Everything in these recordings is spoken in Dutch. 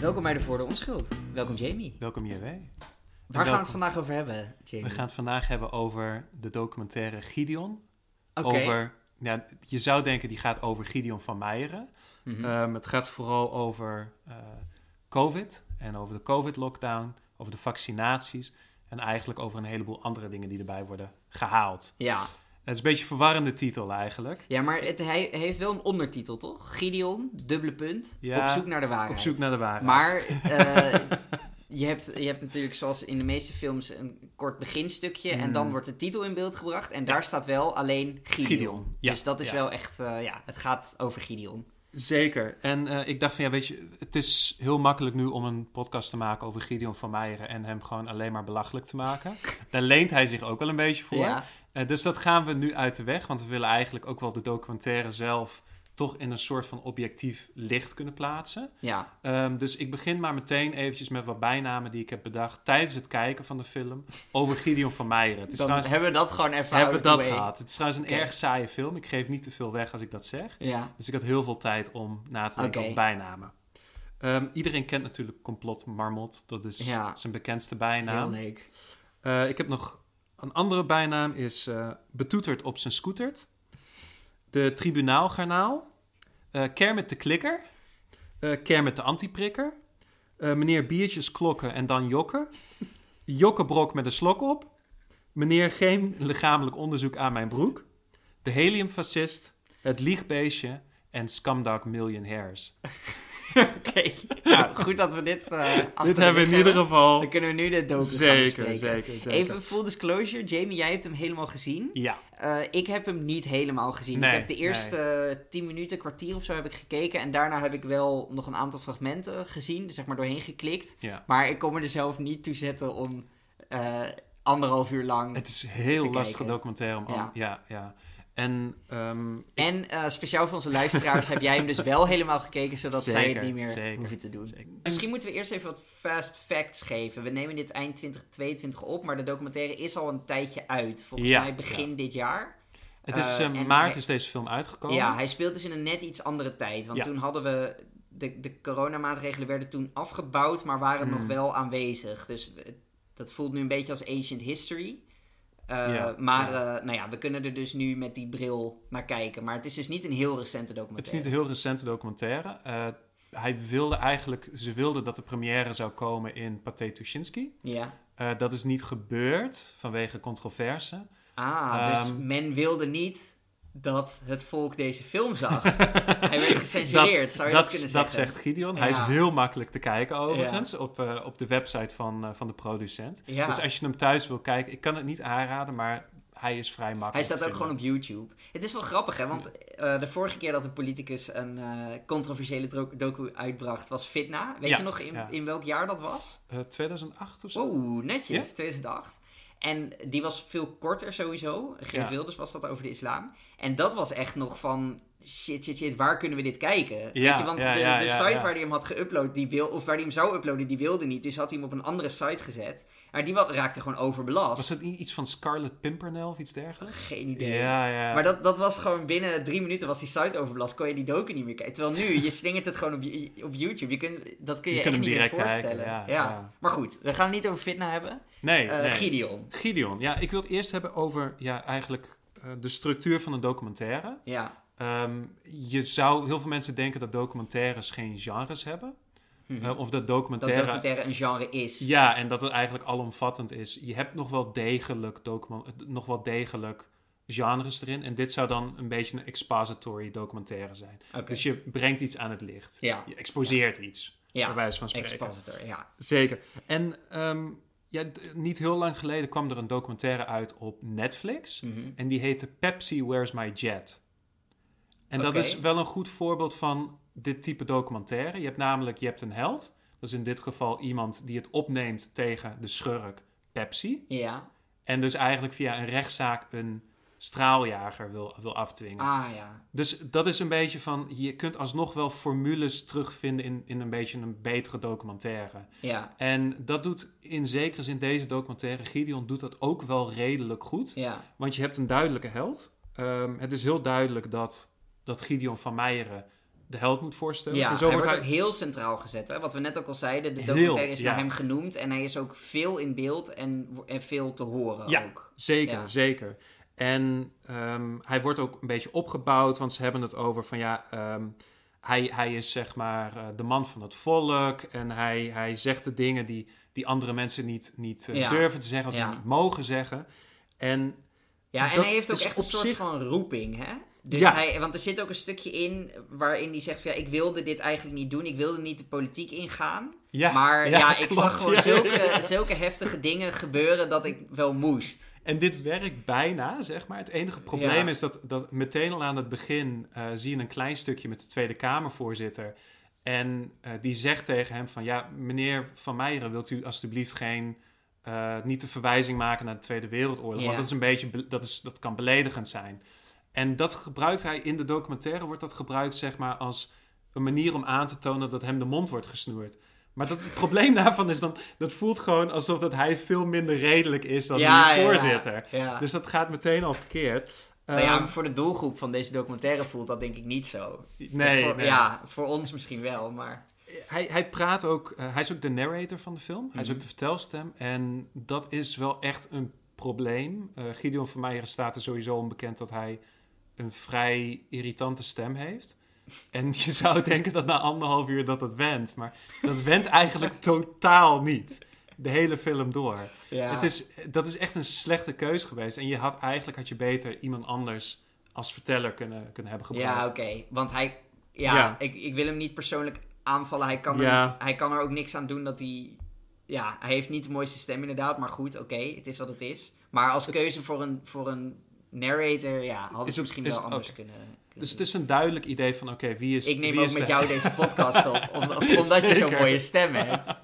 Welkom bij de Voor de Onschuld. Welkom Jamie. Welkom JW. Waar welkom. gaan we het vandaag over hebben, Jamie? We gaan het vandaag hebben over de documentaire Gideon. Oké. Over, ja, je zou denken die gaat over Gideon van Meijeren. Ehm, het gaat vooral over eh, COVID en over de COVID-lockdown, over de vaccinaties en eigenlijk over een heleboel andere dingen die erbij worden gehaald. ja. Het is een beetje een verwarrende titel eigenlijk. ja, maar het, hij heeft wel een ondertitel, toch? Gideon, dubbele punt, Ja, op zoek naar de waarheid. Op zoek naar de waarheid. Maar eh, je, hebt, je hebt natuurlijk zoals in de meeste films een kort beginstukje en dan wordt de titel in beeld gebracht en daar staat wel alleen Gideon. Gideon, ja, dus dat is wel echt, eh, ja, het gaat over Gideon. Zeker. En eh, ik dacht van ja, weet je, het is heel makkelijk nu om een podcast te maken over Gideon van Meijeren en hem gewoon alleen maar belachelijk te maken. Daar leent hij zich ook wel een beetje voor. Ja, dus dat gaan we nu uit de weg, want we willen eigenlijk ook wel de documentaire zelf toch in een soort van objectief licht kunnen plaatsen. ja. Ehm, dus ik begin maar meteen eventjes met wat bijnamen die ik heb bedacht tijdens het kijken van de film over Gideon van Meijeren. Het is dan trouwens, hebben we dat gewoon even hebben we dat gehad. Het is trouwens een erg saaie film. Ik geef niet te veel weg als ik dat zeg. Ja, Dus ik had heel veel tijd om na te denken Oké. over bijnamen. Ehm, iedereen kent natuurlijk Complot Marmot. Dat is Ja. zijn bekendste heel bijnaam. leuk. Eh, ik heb nog een andere bijnaam, is eh, Betoeterd op zijn scootert. De Tribunaalgarnaal. eh Kermit de Klikker. eh Kermit de Antiprikker. eh, meneer Biertjes Klokken en dan Jokken. Jokkenbrok met een slok op. Meneer Geen lichamelijk onderzoek aan mijn broek. De heliumfascist. Het liegbeestje. En Scumdog Millionaires. Oké, nou, goed dat we dit achter Dit hebben we in ieder geval... Dan kunnen we nu de docu Zeker, zeker, zeker. Even full disclosure, Jamie, jij hebt hem helemaal gezien. Ja, Eh, ik heb hem niet helemaal gezien. Nee, ik heb de eerste eh, 10 minuten, kwartier of zo heb ik gekeken. En daarna heb ik wel nog een aantal fragmenten gezien, dus zeg maar doorheen geklikt. ja. Maar ik kon me er zelf niet toe zetten om anderhalf uur lang... Het is heel lastig documentaire om... Ja. Ja, ja. En ehm, En eh, speciaal voor onze luisteraars heb jij hem dus wel helemaal gekeken, zodat zij het niet meer zeker. hoeven te doen. Zeker. Misschien moeten we eerst even wat fast facts geven. We nemen dit eind 2022 op, maar de documentaire is al een tijdje uit. Volgens Ja, mij begin dit jaar. Het is Eh, eh, maart hij- is deze film uitgekomen. Ja, hij speelt dus in een net iets andere tijd. Want Ja. toen hadden we... De, de coronamaatregelen werden toen afgebouwd, maar waren nog Hmm. wel aanwezig. Dus we- dat voelt nu een beetje als ancient history. Eh, Ja, maar ja. eh, nou ja, we kunnen er dus nu met die bril naar kijken. Maar het is dus niet een heel recente Het is documentaire. niet een heel recente documentaire. Eh, hij wilde eigenlijk, ze wilden dat de première zou komen in Pathé Tuschinski. Ja. Dat is niet gebeurd vanwege controverse. Ah, dus Ehm. men wilde niet dat het volk deze film zag. Hij werd gecensureerd, zou je dat, kunnen dat zeggen? zegt Gideon. Hij is heel makkelijk te kijken overigens op, eh, op de website van, eh, van de producent. Ja. Dus als je hem thuis wil kijken, ik kan het niet aanraden, maar hij is vrij makkelijk Hij staat ook gewoon op YouTube. Het is wel grappig, hè? Want eh, de vorige keer dat een politicus een controversiële docu uitbracht, was Fitna. Weet Ja, je nog in, ja. in welk jaar dat was? Eh, 2008 of zo? Oeh, netjes, Ja? 2008. En die was veel korter sowieso. Geert Ja. Wilders was dat over de islam. En dat was echt nog van... Shit, shit, shit, waar kunnen we dit kijken? Weet Ja, je, want ja, de, ja, de site waar hij hem had geüpload, die wil, of waar hij hem zou uploaden, die wilde niet. Dus had hij hem op een andere site gezet. Maar die raakte gewoon overbelast. Was het niet iets van Scarlet Pimpernel of iets dergelijks? Geen idee. Ja, ja. Maar dat, dat was gewoon binnen drie minuten was die site overbelast. Kon je die docu niet meer kijken. Terwijl nu, je slingert het gewoon op, op YouTube. Je kunt, dat kun je, Je echt niet meer kijken, voorstellen. ja, ja. ja. Maar goed, we gaan het niet over Fitna hebben. Nee, Eh, nee. Gideon. Gideon. Ja, ik wil het eerst hebben over ja, eigenlijk eh, de structuur van een documentaire. Ja. Ehm, je zou, heel veel mensen denken dat documentaires geen genres hebben. Mhm. Eh, of dat dat documentaire... documentaire een genre is. Ja, en dat het eigenlijk alomvattend is. Je hebt nog wel degelijk, document, nog wel degelijk genres erin. En dit zou dan een beetje een expository documentaire zijn. Dus je brengt iets aan het licht. Ja. Je exposeert iets, bij Ja. wijze van spreken. Expositor, ja. Zeker. En ehm, ja, niet heel lang geleden kwam er een documentaire uit op Netflix. Mhm. En die heette Pepsi Where's My Jet? En dat is wel een goed voorbeeld van dit type documentaire. Je hebt namelijk, je hebt een held. Dat is in dit geval iemand die het opneemt tegen de schurk Pepsi. Ja. En dus eigenlijk via een rechtszaak een straaljager wil, wil afdwingen. Ah ja. Dus dat is een beetje van, je kunt alsnog wel formules terugvinden in, in een beetje een betere documentaire. Ja. En dat doet in zekere zin deze documentaire, Gideon doet dat ook wel redelijk goed. Ja. Want je hebt een duidelijke held. Ehm, het is heel duidelijk dat, dat Gideon van Meijeren de held moet voorstellen. Ja, en zo hij wordt wordt hij... ook heel centraal gezet. Hè? Wat we net ook al zeiden, de Heel, documentaire is ja. naar hem genoemd. En hij is ook veel in beeld en, en veel te horen Ja. ook. Zeker, Ja. zeker. En ehm, hij wordt ook een beetje opgebouwd, want ze hebben het over van ja, ehm, hij, hij is zeg maar eh, de man van het volk en hij, hij zegt de dingen die, die andere mensen niet, niet eh, durven te zeggen of die niet mogen zeggen. En Ja, en hij heeft ook echt een soort zich- van roeping, hè? Dus Ja. hij, want er zit ook een stukje in waarin hij zegt van, ja, ik wilde dit eigenlijk niet doen. Ik wilde niet de politiek ingaan. ja, maar ja, ik klopt, zag gewoon zulke, zulke heftige dingen gebeuren dat ik wel moest. En dit werkt bijna, zeg maar. Het enige probleem is dat, dat meteen al aan het begin eh, zie je een klein stukje met de Tweede Kamervoorzitter. En eh, die zegt tegen hem van, ja, meneer Van Meijeren, wilt u alstublieft geen, eh, niet de verwijzing maken naar de Tweede Wereldoorlog? Want dat is een beetje, be- dat, is, dat kan beledigend zijn. En dat gebruikt hij in de documentaire, wordt dat gebruikt zeg maar als een manier om aan te tonen dat hem de mond wordt gesnoerd. Maar dat, het probleem daarvan is dan, dat voelt gewoon alsof dat hij veel minder redelijk is dan ja, die ja, voorzitter. Ja. Dus dat gaat meteen al verkeerd. nou ja, Ehm, maar voor de doelgroep van deze documentaire voelt dat denk ik niet zo. nee, voor, nee. Ja, voor ons misschien wel, maar... Hij, hij praat ook, eh, hij is ook de narrator van de film. Hij is Mhm. ook de vertelstem. En dat is wel echt een probleem. Eh Gideon van Meijeren staat er sowieso onbekend dat hij een vrij irritante stem heeft. En je zou denken dat na anderhalf uur dat het went. Maar dat went eigenlijk totaal niet. De hele film door. Ja. Het is, dat is echt een slechte keus geweest. En je had eigenlijk had je beter iemand anders als verteller kunnen, kunnen hebben gebruikt. Ja, oké. Want hij... Ja, Ja. Ik, ik wil hem niet persoonlijk aanvallen. Hij kan, Ja. er, hij kan er ook niks aan doen dat hij... Ja, hij heeft niet de mooiste stem inderdaad. Maar goed, oké. het is wat het is. Maar als keuze voor een, voor een narrator... Ja, hadden ze het- misschien is wel het- anders kunnen, kunnen Dus het is een duidelijk idee van, oké, wie is Ik neem wie ook is met de- jou deze podcast op. om- omdat je zo'n mooie stem hebt.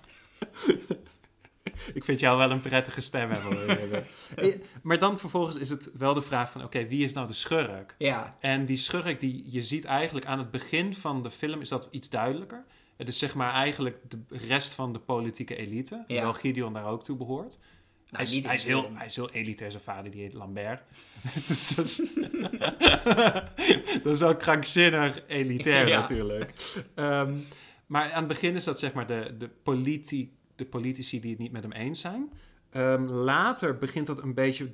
Ik vind jou wel een prettige stem hebben. Eh, maar dan vervolgens is het wel de vraag van, oké, wie is nou de schurk? Ja, En die schurk, die je ziet eigenlijk aan het begin van de film, is dat iets duidelijker. Het is zeg maar eigenlijk de rest van de politieke elite, Ja. Gideon daar ook toe behoort. Hij, is, hij, is heel, hij is heel elitair, zijn vader die heet Lambert. dus dat is, dat is ook krankzinnig elitair Ja. natuurlijk. Ehm, maar aan het begin is dat zeg maar de, de, politi, de politici die het niet met hem eens zijn. Ehm, later begint dat een beetje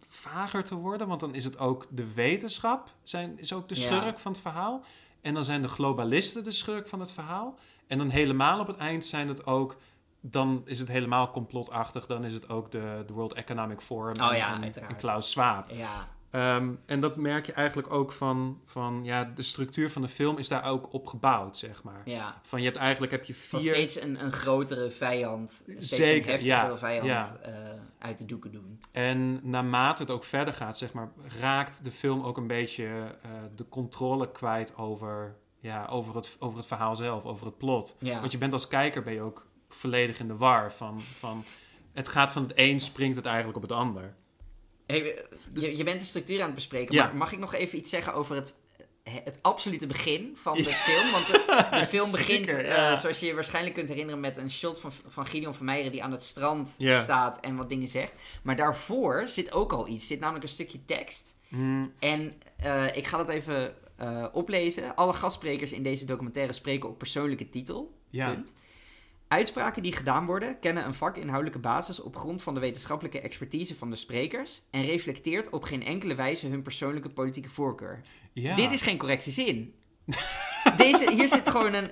vager te worden, want dan is het ook de wetenschap zijn, is ook de Ja. schurk van het verhaal. En dan zijn de globalisten de schurk van het verhaal. En dan helemaal op het eind zijn het ook dan is het helemaal complotachtig. Dan is het ook de, de World Economic Forum Oh en, ja, en- Klaus Schwab. Ja, Ehm, en dat merk je eigenlijk ook van, van ja, de structuur van de film is daar ook op gebouwd, zeg maar. ja. Van je hebt eigenlijk heb je Van vier... steeds een, een grotere vijand, steeds Zeker, een heftigere ja, vijand ja. eh, uit de doeken doen. En naarmate het ook verder gaat, zeg maar, raakt de film ook een beetje eh, de controle kwijt over, ja, over, het, over het verhaal zelf, over het plot. Ja. Want je bent als kijker ben je ook volledig in de war van, van het gaat van het een springt het eigenlijk op het ander. Hey, je, je bent de structuur aan het bespreken, Ja. maar mag ik nog even iets zeggen over het, het absolute begin van de film? Want de, de film begint, Zeker, eh, zoals je je waarschijnlijk kunt herinneren, met een shot van, van Gideon van Meijeren die aan het strand staat en wat dingen zegt. Maar daarvoor zit ook al iets, zit namelijk een stukje tekst. Hmm, En eh, ik ga dat even eh, oplezen. Alle gastsprekers in deze documentaire spreken op persoonlijke titel. ja. Punt. Uitspraken die gedaan worden kennen een vakinhoudelijke basis op grond van de wetenschappelijke expertise van de sprekers en reflecteert op geen enkele wijze hun persoonlijke politieke voorkeur. ja. Dit is geen correcte zin. Deze, hier zit gewoon een.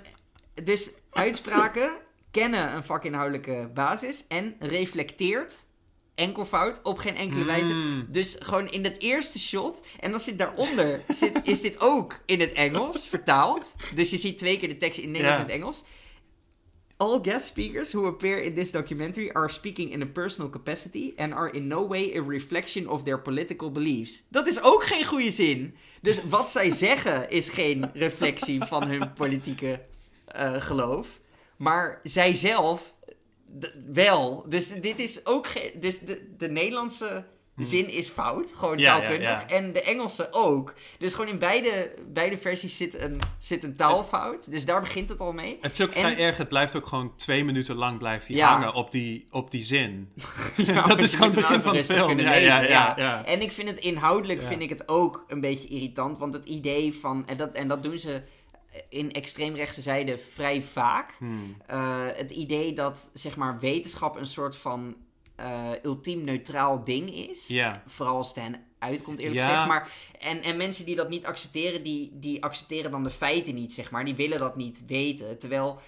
Dus uitspraken kennen een vakinhoudelijke basis en reflecteert enkelvoud op geen enkele wijze. Hmm. Dus gewoon in dat eerste shot. En dan zit daaronder. zit, is dit ook in het Engels vertaald. Dus je ziet twee keer de tekst in Nederlands Ja. en het Engels. All guest speakers who appear in this documentary are speaking in a personal capacity and are in no way a reflection of their political beliefs. Dat is ook geen goede zin. Dus wat zij zeggen is geen reflectie van hun politieke eh, geloof. Maar zij zelf wel. Dus dit is ook geen. Dus de, de Nederlandse zin is fout, gewoon Hmm. Ja, taalkundig. ja. En de Engelse ook. Dus gewoon in beide, beide versies zit een, zit een taalfout. Dus daar begint het al mee. Het is ook En- vrij erg, het blijft ook gewoon twee minuten lang blijft hij Ja. hangen op die, op die zin. Dat is gewoon het begin van de film. Ja, ja, lezen, ja, ja. En ik vind het inhoudelijk vind ik het ook een beetje irritant. Want het idee van. En dat, en dat doen ze in extreemrechtse zijde vrij vaak. Hmm. Eh, het idee dat zeg maar, wetenschap een soort van eh, ultiem neutraal ding is. Ja. Vooral als het hen uitkomt, eerlijk Ja. gezegd. Maar, en, en mensen die dat niet accepteren, die, die accepteren dan de feiten niet, zeg maar. Die willen dat niet weten. Terwijl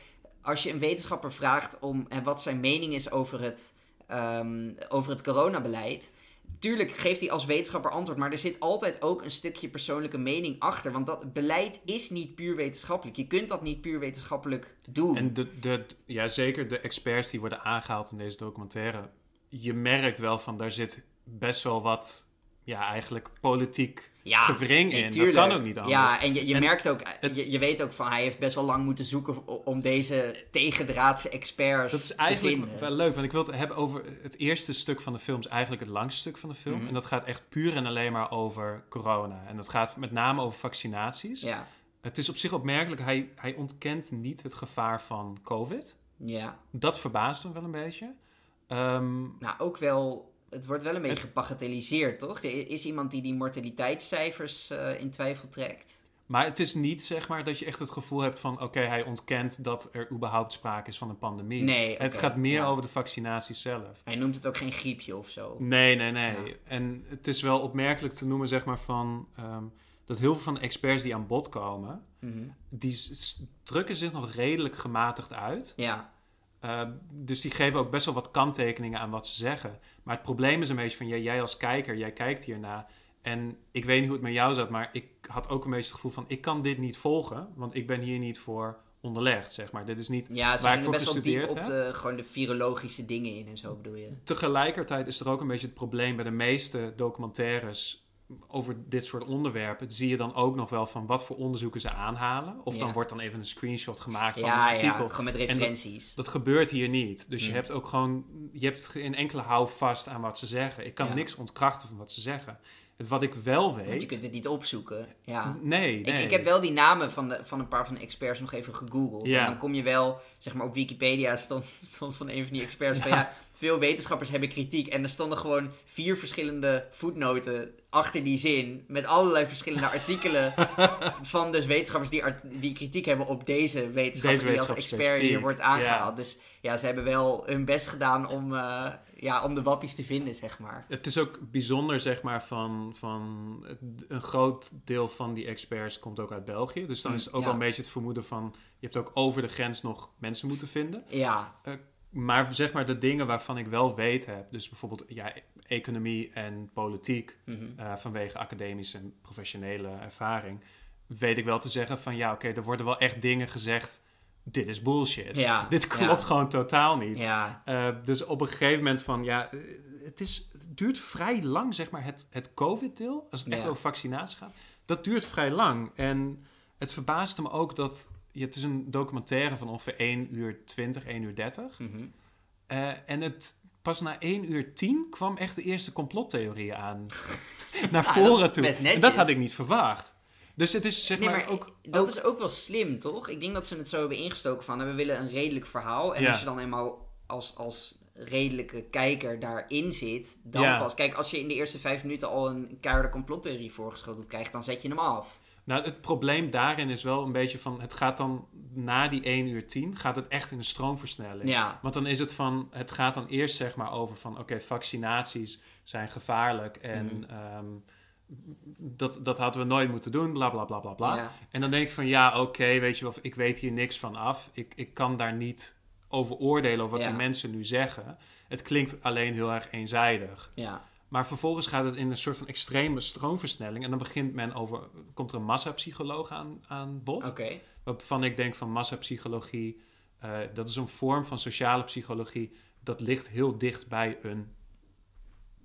als je een wetenschapper vraagt om en wat zijn mening is over het, ehm, over het coronabeleid. Tuurlijk geeft hij als wetenschapper antwoord, maar er zit altijd ook een stukje persoonlijke mening achter. Want dat beleid is niet puur wetenschappelijk. Je kunt dat niet puur wetenschappelijk doen. En de, de, ja, zeker de experts die worden aangehaald in deze documentaire. Je merkt wel van, daar zit best wel wat, ja, eigenlijk politiek ja, gewring nee, in. tuurlijk. Dat kan ook niet anders. Ja, en je, je En merkt ook, het- je, je weet ook van, hij heeft best wel lang moeten zoeken om deze tegendraadse experts Dat is eigenlijk wel leuk, want ik wil het hebben over het eerste stuk van de film, is eigenlijk het langste stuk van de film. Mhm. En dat gaat echt puur en alleen maar over corona. En dat gaat met name over vaccinaties. Ja, Het is op zich opmerkelijk, hij, hij ontkent niet het gevaar van COVID. ja. Dat verbaast me wel een beetje. Ehm, Nou, ook wel, het wordt wel een beetje Het- gebagatelliseerd, toch? Er is iemand die die mortaliteitscijfers eh, in twijfel trekt. maar het is niet zeg maar dat je echt het gevoel hebt van oké, hij ontkent dat er überhaupt sprake is van een pandemie. Nee, het gaat meer ja. over de vaccinaties zelf. Hij noemt het ook geen griepje of zo. Nee, nee, nee. Ja. En het is wel opmerkelijk te noemen, zeg maar, van ehm, dat heel veel van de experts die aan bod komen, Mhm. die drukken zich nog redelijk gematigd uit. Ja, Uh, dus die geven ook best wel wat kanttekeningen aan wat ze zeggen. Maar het probleem is een beetje van, jij, jij als kijker, jij kijkt hierna. En ik weet niet hoe het met jou zat, maar ik had ook een beetje het gevoel van, ik kan dit niet volgen, want ik ben hier niet voor onderlegd, zeg maar. Dit is niet... ja ze Waar ik voor best wel diep op de, gewoon de virologische dingen in en zo bedoel je. Tegelijkertijd is er ook een beetje het probleem bij de meeste documentaires over dit soort onderwerpen. Zie je dan ook nog wel van wat voor onderzoeken ze aanhalen. Of Ja. dan wordt dan even een screenshot gemaakt van Ja, een artikel. ja, gewoon met referenties. Dat gebeurt hier niet. Dus je Hmm. hebt ook gewoon, je hebt geen enkele houvast aan wat ze zeggen. Ik kan niks ontkrachten van wat ze zeggen. Wat ik wel weet. Want je kunt het niet opzoeken. Ja. Nee, Ik, nee. ik heb wel die namen van, de, van een paar van de experts nog even gegoogeld. Ja. En dan kom je wel, zeg maar op Wikipedia stond, stond van een van die experts van ja, veel wetenschappers hebben kritiek. En er stonden gewoon vier verschillende voetnoten achter die zin. Met allerlei verschillende artikelen van dus wetenschappers die, die kritiek hebben op deze wetenschapper die als expert hier wordt aangehaald. Dus ja, ze hebben wel hun best gedaan om, eh, ja, om de wappies te vinden, zeg maar. Het is ook bijzonder, zeg maar, van, van een groot deel van die experts komt ook uit België. Dus dan Mm, is het ook ja. wel een beetje het vermoeden van, je hebt ook over de grens nog mensen moeten vinden. Ja, Maar zeg maar de dingen waarvan ik wel weet heb, dus bijvoorbeeld ja, economie en politiek, mhm. eh, vanwege academische en professionele ervaring, weet ik wel te zeggen van ja, oké, er worden wel echt dingen gezegd, dit is bullshit. Ja, Dit klopt ja. gewoon totaal niet. ja, Eh, dus op een gegeven moment van ja, eh, het, is, het duurt vrij lang, zeg maar, het, het COVID-deel, als het echt over vaccinatie gaat, dat duurt vrij lang. En het verbaasde me ook dat, ja, het is een documentaire van ongeveer 1 uur 20, 1 uur 30. mhm. Eh, en het, pas na 1 uur 10 kwam echt de eerste complottheorieën aan. naar Ah, voren dat toe. En dat had ik niet verwacht. Dus het is zeg Nee, maar, maar ook... dat ook- is ook wel slim, toch? Ik denk dat ze het zo hebben ingestoken van, we willen een redelijk verhaal. En Ja. als je dan eenmaal als, als redelijke kijker daarin zit, dan Ja. pas. Kijk, als je in de eerste vijf minuten al een keiharde complottheorie voorgeschoteld krijgt, dan zet je hem af. Nou, het probleem daarin is wel een beetje van... Het gaat dan na die 1 uur 10 gaat het echt in een stroomversnelling. Ja, Want dan is het van... Het gaat dan eerst zeg maar over van... Oké, vaccinaties zijn gevaarlijk en... Mhm. ehm, dat, dat hadden we nooit moeten doen, bla bla bla bla bla. ja. En dan denk ik van ja, oké, weet je wel, ik weet hier niks van af. Ik, ik kan daar niet over oordelen over wat Ja. die mensen nu zeggen. Het klinkt alleen heel erg eenzijdig. ja. Maar vervolgens gaat het in een soort van extreme stroomversnelling. En dan begint men over, komt er een massapsycholoog aan, aan bod. Oké. Waarvan ik denk van massapsychologie, eh, dat is een vorm van sociale psychologie. Dat ligt heel dicht bij een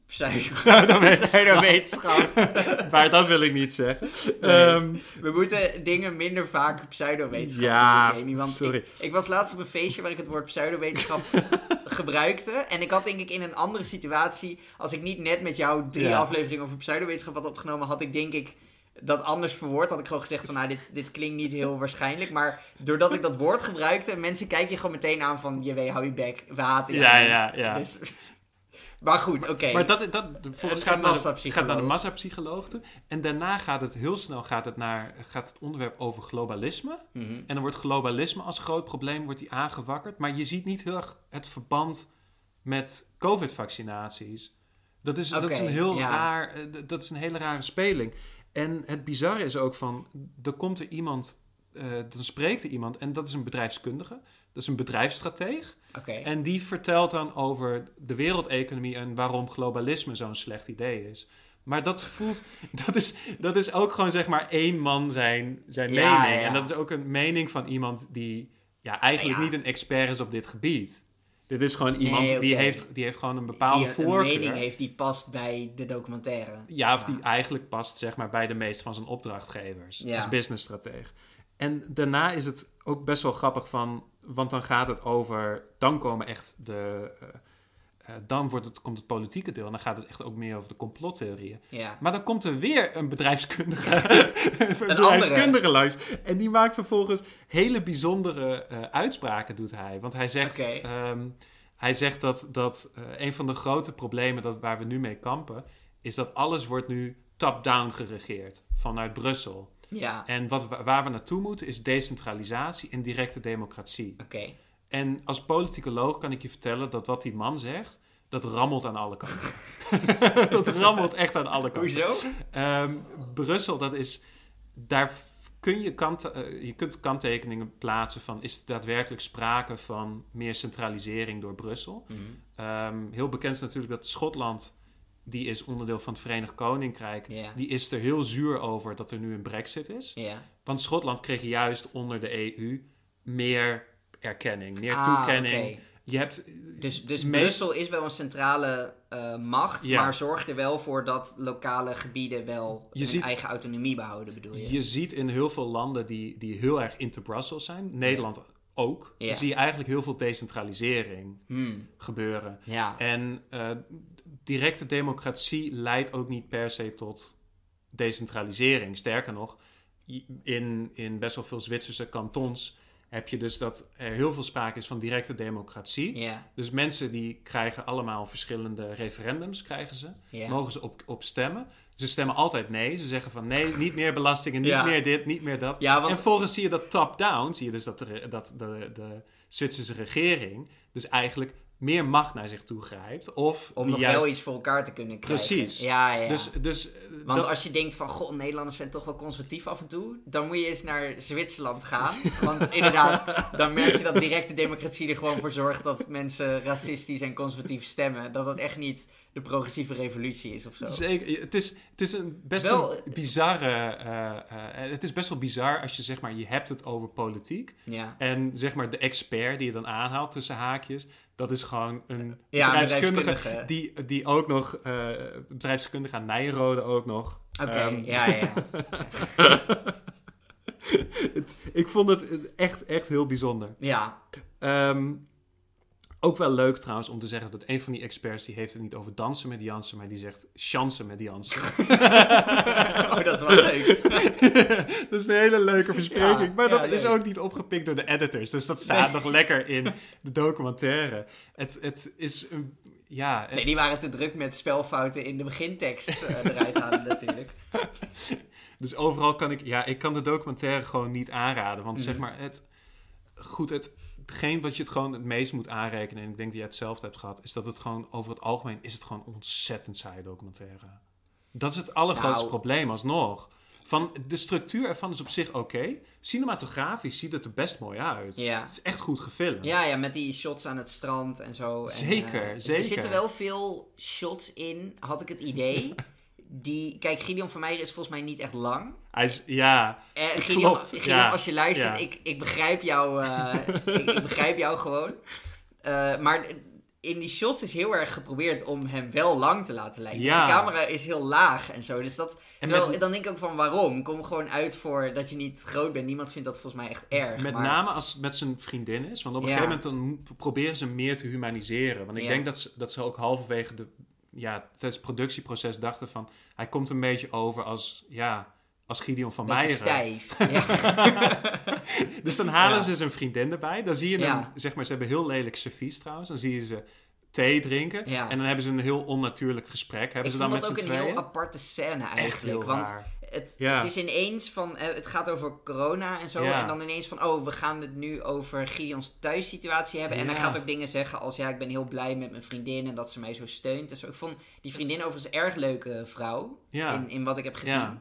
pseudowetenschap. Pseudowetenschap. maar dat wil ik niet zeggen. Nee. Ehm, We moeten dingen minder vaak pseudowetenschap Ja, doen, Jamie. Want sorry. Ik, ik was laatst op een feestje waar ik het woord pseudowetenschap gebruikte. En ik had denk ik in een andere situatie, als ik niet net met jou drie Ja. afleveringen over pseudowetenschap had opgenomen, had ik denk ik dat anders verwoord. Had ik gewoon gezegd van, nou, dit, dit klinkt niet heel waarschijnlijk. Maar doordat ik dat woord gebruikte, mensen kijken je gewoon meteen aan van, je weet, hou je bek, we haten ja, ja, ja. Dus, Maar goed, oké. Maar dat, dat volgens gaat, naar de, gaat naar de massapsycholoog. En daarna gaat het heel snel gaat het naar, gaat het onderwerp over globalisme. Mhm. En dan wordt globalisme als groot probleem wordt die aangewakkerd. Maar je ziet niet heel erg het verband met COVID-vaccinaties. Dat is, dat is een heel ja. raar, eh, dat is een hele rare speling. En het bizarre is ook van, er komt er iemand, eh, dan spreekt er iemand en dat is een bedrijfskundige. Dat is een bedrijfsstrateeg. En die vertelt dan over de wereldeconomie en waarom globalisme zo'n slecht idee is. Maar dat voelt, dat is, dat is ook gewoon zeg maar één man zijn, zijn Ja, mening. ja. En dat is ook een mening van iemand die ja, eigenlijk Ja. niet een expert is op dit gebied. Dit is gewoon iemand Nee, die, heeft, die heeft gewoon een bepaalde die een voorkeur. mening heeft die past bij de documentaire. Ja, of Ja. die eigenlijk past zeg maar, bij de meeste van zijn opdrachtgevers Ja. als businessstratege. En daarna is het ook best wel grappig van, want dan gaat het over, dan komen echt de, eh, eh, dan wordt het, komt het politieke deel en dan gaat het echt ook meer over de complottheorieën. Ja. Maar dan komt er weer een bedrijfskundige, een bedrijfskundige langs. En die maakt vervolgens hele bijzondere eh, uitspraken, doet hij. Want hij zegt, ehm, hij zegt dat, dat een van de grote problemen dat, waar we nu mee kampen, is dat alles wordt nu top-down geregeerd vanuit Brussel. Ja. En wat, waar we naartoe moeten is decentralisatie en directe democratie. Oké. En als politicoloog kan ik je vertellen dat wat die man zegt, dat rammelt aan alle kanten. dat rammelt echt aan alle kanten. Hoezo? Ehm, Brussel, dat is. Daar kun je, kant, eh, je kunt kanttekeningen plaatsen van. Is er daadwerkelijk sprake van meer centralisering door Brussel? Mhm. Ehm, heel bekend is natuurlijk dat Schotland. Die is onderdeel van het Verenigd Koninkrijk. Die is er heel zuur over dat er nu een brexit is. Want Schotland kreeg juist onder de EU meer erkenning, meer Ah, toekenning. Je hebt Dus, dus Brussel is wel een centrale eh, macht, maar zorgt er wel voor dat lokale gebieden wel Je hun ziet- eigen autonomie behouden, bedoel je? Je ziet in heel veel landen die, die heel erg into Brussels zijn, Nederland ook, zie je eigenlijk heel veel decentralisering Hmm. gebeuren. Ja. En eh, directe democratie leidt ook niet per se tot decentralisering. Sterker nog, in, in best wel veel Zwitserse kantons heb je dus dat er heel veel sprake is van directe democratie. Dus mensen die krijgen allemaal verschillende referendums, krijgen ze. Mogen ze op, op stemmen. Ze stemmen altijd nee. Ze zeggen van nee, niet meer belastingen, niet Ja. meer dit, niet meer dat. Ja, want- En volgens zie je dat top-down, zie je dus dat, de, dat de, de Zwitserse regering dus eigenlijk meer macht naar zich toe grijpt. Of Om nog juist- wel iets voor elkaar te kunnen krijgen. Precies. Ja, ja. Dus, dus eh, Want dat, als je denkt van, goh, Nederlanders zijn toch wel conservatief af en toe, dan moet je eens naar Zwitserland gaan. Want inderdaad, dan merk je dat directe democratie er gewoon voor zorgt dat mensen racistisch en conservatief stemmen. Dat dat echt niet de progressieve revolutie is of zo. Zeker. Het is, het is een best Wel- een bizarre. eh, eh, het is best wel bizar als je zeg maar, je hebt het over politiek. Ja. En zeg maar de expert die je dan aanhaalt tussen haakjes, dat is gewoon een Ja, bedrijfskundige, bedrijfskundige. die, die ook nog, eh bedrijfskundige aan Nijrode ook nog. Oké, Ehm, ja, ja. het- ik vond het echt, echt heel bijzonder. Ja, Ehm, ook wel leuk trouwens om te zeggen dat een van die experts, die heeft het niet over dansen met Jansen, maar die zegt chansen met Jansen. oh, dat is wel leuk. dat is een hele leuke verspreking. Ja, maar dat is ook niet opgepikt door de editors. Dus dat staat nog lekker in de documentaire. Het, het is een... Ja, het- Nee, die waren te druk met spelfouten in de begintekst eh, eruit halen natuurlijk. dus overal kan ik... Ja, ik kan de documentaire gewoon niet aanraden. Want Mhm. zeg maar, het... Goed, het... Hetgeen wat je het gewoon het meest moet aanrekenen... en ik denk dat jij hetzelfde hebt gehad... is dat het gewoon over het algemeen... is het gewoon ontzettend saaie documentaire. Dat is het allergrootste Nou. probleem alsnog. Van, de structuur ervan is op zich oké. Cinematografisch ziet het er best mooi uit. Ja. Het is echt goed gefilmd. Ja, ja, met die shots aan het strand en zo. En, Zeker, eh, zeker. Er zitten wel veel shots in, had ik het idee. Die, kijk, Gideon van Meijer is volgens mij niet echt lang. Hij is, ja, Eh, Gideon, Klopt, Gideon ja, als je luistert, ja. ik, ik begrijp jou, eh, ik, ik begrijp jou gewoon. Eh, maar in die shots is heel erg geprobeerd om hem wel lang te laten lijken. Ja. Dus de camera is heel laag en zo. Dus dat, En terwijl, met- dan denk ik ook van waarom? Kom gewoon uit voor dat je niet groot bent. Niemand vindt dat volgens mij echt erg. met maar, name als het met zijn vriendin is. Want op een Ja. gegeven moment dan proberen ze meer te humaniseren. Want ik Ja. denk dat ze, dat ze ook halverwege de, ja, tijdens het productieproces dachten van... Hij komt een beetje over als, ja, als Gideon van Meijeren. stijf. Ja. Dus dan halen Ja. ze zijn vriendin erbij. Dan zie je Ja. hem, zeg maar, ze hebben heel lelijk servies trouwens. Dan zie je ze thee drinken. Ja. En dan hebben ze een heel onnatuurlijk gesprek. Hebben Ik ze vond dan dat ook een heel aparte scène eigenlijk. want het, Ja. het is ineens van, eh, het gaat over corona en zo. Ja. En dan ineens van, oh, we gaan het nu over Gideon's thuissituatie hebben. En hij gaat ook dingen zeggen als, ja, ik ben heel blij met mijn vriendin en dat ze mij zo steunt. En zo. Ik vond die vriendin overigens een erg leuke vrouw. In, in wat ik heb gezien.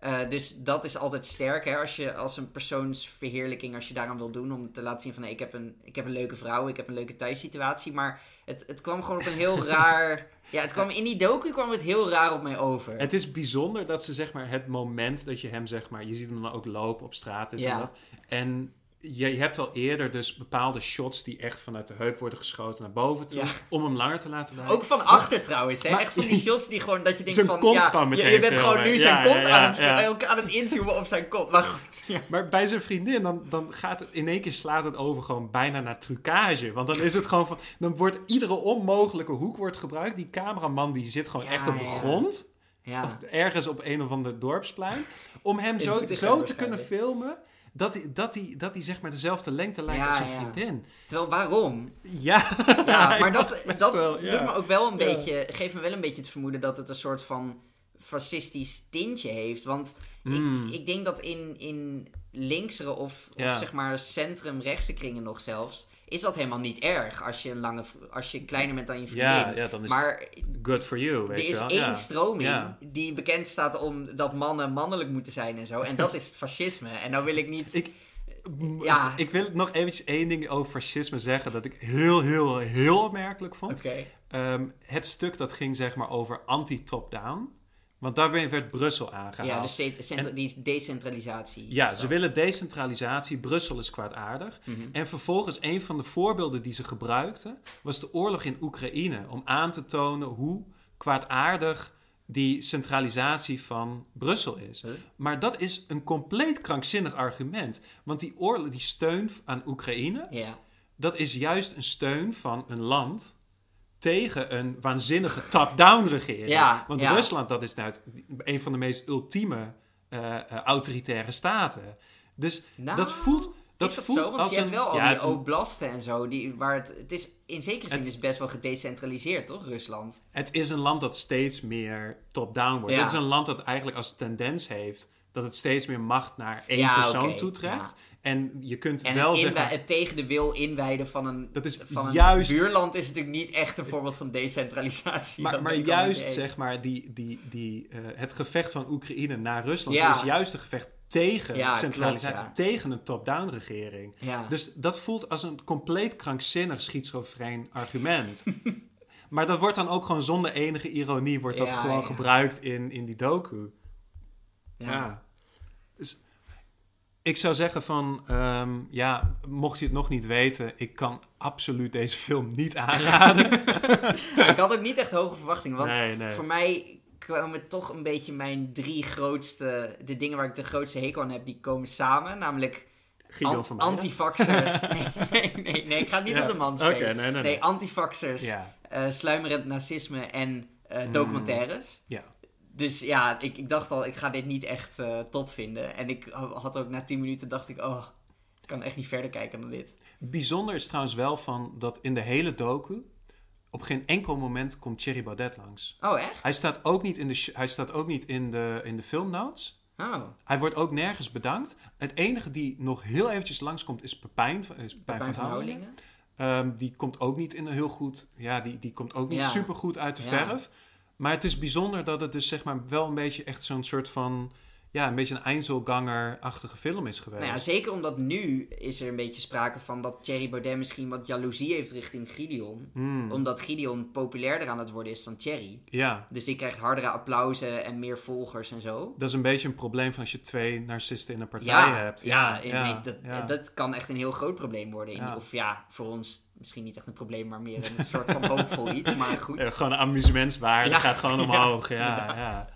Eh, dus dat is altijd sterk, hè? Als je als een persoonsverheerlijking, als je daaraan wil doen, om te laten zien van, nee, ik, heb een, ik heb een leuke vrouw, ik heb een leuke thuissituatie. Maar het, het kwam gewoon op een heel raar... Ja, het kwam in die docu kwam het heel raar op mij over. Het is bijzonder dat ze zeg maar het moment dat je hem zeg maar, je ziet hem dan ook lopen op straat Ja. en dat. En je, hebt al eerder dus bepaalde shots die echt vanuit de heup worden geschoten naar boven toe. Ja. Om hem langer te laten blijven. Ook van achter trouwens, hè? Maar- Echt van die shots die gewoon, dat je denkt van, kont ja, je, je bent gewoon nu Ja, zijn kont aan, het, aan het inzoomen op zijn kont. Maar goed, ja. Maar bij zijn vriendin, dan, dan gaat het in één keer slaat het over gewoon bijna naar trucage. Want dan is het gewoon van, dan wordt iedere onmogelijke hoek wordt gebruikt. Die cameraman die zit gewoon echt op de grond. ja. ergens op een of ander dorpsplein. Om hem In zo, zo te kunnen filmen. Dat hij, dat, hij, dat hij zeg maar dezelfde lengte lijkt Ja, als zijn vriendin. Terwijl, waarom? Ja, maar dat, dat wel, doet me ook wel een beetje, geeft me wel een beetje het vermoeden dat het een soort van fascistisch tintje heeft. Want Mm. ik, ik denk dat in, in linksere of, of zeg maar centrum-rechtse kringen nog zelfs, is dat helemaal niet erg als je, een lange, als je kleiner bent dan je vriendin. ja, ja, dan is maar good for you, weet er is wel. één ja. stroming Ja. die bekend staat om dat mannen mannelijk moeten zijn en zo. En dat is het fascisme. En nou wil ik niet... Ik- Ja. Ik wil nog eventjes één ding over fascisme zeggen dat ik heel, heel, heel opmerkelijk vond. Oké. Ehm, het stuk dat ging zeg maar over anti-top-down. Want daarbij werd Brussel aangehaald. Ja, dus die is decentralisatie. Ja, ze willen decentralisatie. Brussel is kwaadaardig. Mhm. En vervolgens, een van de voorbeelden die ze gebruikten, was de oorlog in Oekraïne. Om aan te tonen hoe kwaadaardig die centralisatie van Brussel is. Huh? Maar dat is een compleet krankzinnig argument. Want die, oorlog, die steun aan Oekraïne, dat is juist een steun van een land tegen een waanzinnige top-down regering. Ja, Want ja. Rusland, dat is nou een van de meest ultieme eh, eh, autoritaire staten. Dus Nou, dat voelt, dat voelt zo? Want als je een... hebt wel al ja, die oblasten en zo, die, waar het, het is in zekere zin Het- best wel gedecentraliseerd, toch, Rusland? Het is een land dat steeds meer top-down wordt. Het is een land dat eigenlijk als tendens heeft dat het steeds meer macht naar één Ja, persoon oké, toetrekt. En je kunt En wel het, zeggen... het tegen de wil inwijden van een, Dat is van een juist- buurland is natuurlijk niet echt een voorbeeld van decentralisatie. Maar, juist zeg maar die, die, die, eh, het gevecht van Oekraïne naar Rusland Ja. is juist een gevecht tegen Ja, centralisatie, klopt, tegen een top-down regering. Dus dat voelt als een compleet krankzinnig schizofreen argument. maar dat wordt dan ook gewoon zonder enige ironie wordt dat gewoon gebruikt in, in die docu. ja. Ja. Dus ik zou zeggen van, ehm, ja, mocht je het nog niet weten, ik kan absoluut deze film niet aanraden. Ik had ook niet echt hoge verwachtingen, want nee, nee. voor mij kwamen toch een beetje mijn drie grootste, de dingen waar ik de grootste hekel aan heb, die komen samen. Namelijk Guido an- van Meijden. antivaxers. nee, nee, nee, nee, ik ga het niet Ja. op de man spelen. nee, nee, nee. Nee, antivaxers, Ja, eh, sluimerend nazisme en eh, Mm. documentaires. ja. Dus ja, ik, ik dacht al, ik ga dit niet echt eh, top vinden. En ik had ook na 10 minuten dacht ik, oh, ik kan echt niet verder kijken dan dit. Bijzonder is trouwens wel van dat in de hele docu op geen enkel moment komt Thierry Baudet langs. Oh, echt? Hij staat ook niet in de, hij staat ook niet in de, in de filmnotes. Oh, Hij wordt ook nergens bedankt. Het enige die nog heel eventjes langskomt is Pepijn, is Pepijn, Pijn van Houwelingen. Ehm, die komt ook niet in een heel goed... Ja, die, die komt ook niet Ja. super goed uit de Ja. verf. Maar het is bijzonder dat het dus zeg maar wel een beetje echt zo'n soort van... Ja, een beetje een Einzelganger-achtige film is geweest. Nou ja, zeker omdat nu is er een beetje sprake van dat Thierry Baudet misschien wat jaloezie heeft richting Gideon. Hmm, Omdat Gideon populairder aan het worden is dan Thierry. ja, Dus die krijgt hardere applausen en meer volgers en zo. dat is een beetje een probleem van als je twee narcisten in een partij Ja, hebt. ja, ja, nee, dat, kan echt een heel groot probleem worden. In. Of ja, voor ons misschien niet echt een probleem, maar meer een soort van hoopvol iets. Maar goed. Gewoon een amusementswaarde Ja, gaat gewoon omhoog. Ja, ja.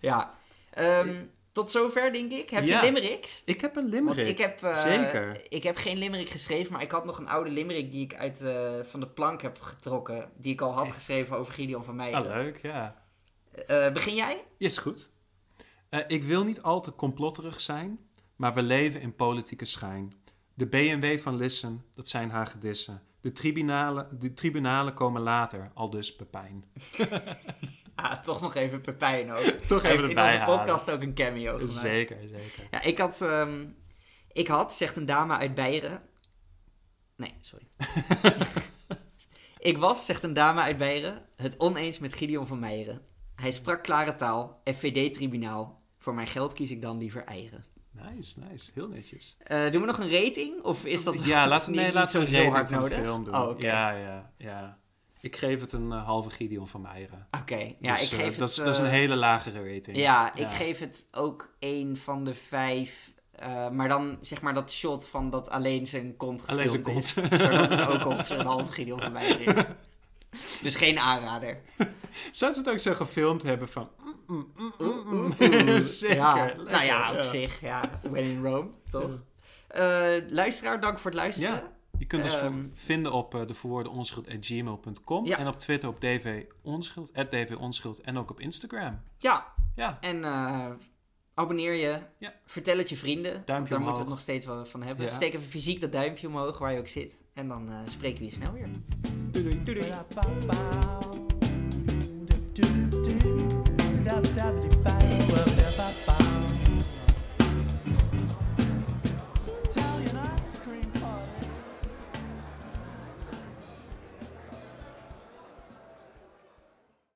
Ja. Ehm, tot zover, denk ik. Heb je limericks? Ik heb een Want limerick. ik heb, eh, Zeker. ik heb geen limerick geschreven, maar ik had nog een oude limerick die ik uit, eh, van de plank heb getrokken. Die ik al had geschreven over Gideon van Meijden. Ah, leuk, ja. Eh, begin jij? Is goed. Ik wil niet al te complotterig zijn, maar we leven in politieke schijn. De BMW van Lissen, dat zijn hagedissen. De tribunalen, de tribunalen komen later, al dus Pepijn. Ah, toch nog even Pepijn ook. Toch even in onze halen. podcast ook een cameo gemaakt. Zeker, zeker. Ja, ik had, ehm, ik had, zegt een dame uit Beieren. Nee, sorry. ik was, zegt een dame uit Beieren, het oneens met Gideon van Meijeren. Hij sprak klare taal, FVD-tribunaal. Voor mijn geld kies ik dan liever eieren. Nice, nice. Heel netjes. Eh, doen we nog een rating? Of is dat ja, laten, nee, niet laten we een rating hard van de nodig? film doen. Oh. Ja, ja, ja. Ik geef het een eh, halve Gideon van Meijeren. Oké, ja, Dus, ik eh, geef het... dat, is, dat is een eh, hele lagere rating. Ja, ik geef het ook een van de vijf. maar dan zeg maar dat shot van dat alleen zijn kont Alleen zijn gefilmd kont. zodat het ook ongeveer een halve Gideon van mij is. Dus geen aanrader. Zou ze het ook zo gefilmd hebben van... mm, mm, mm, mm, mm. Zeker. Ja, lekker, nou ja, op ja. zich. Ja, when in Rome, toch? Luisteraar, dank voor het luisteren. Je kunt ons ehm, vinden op uh, de verwoorden onschuld.gmail.com. En op Twitter op dv onschuld, dv onschuld en ook op Instagram. Ja. ja. En eh, abonneer je. Ja. Vertel het je vrienden. Duimpje want daar moeten we het nog steeds wel van hebben. Steek even fysiek dat duimpje omhoog waar je ook zit. En dan eh, spreken we je snel weer. doei.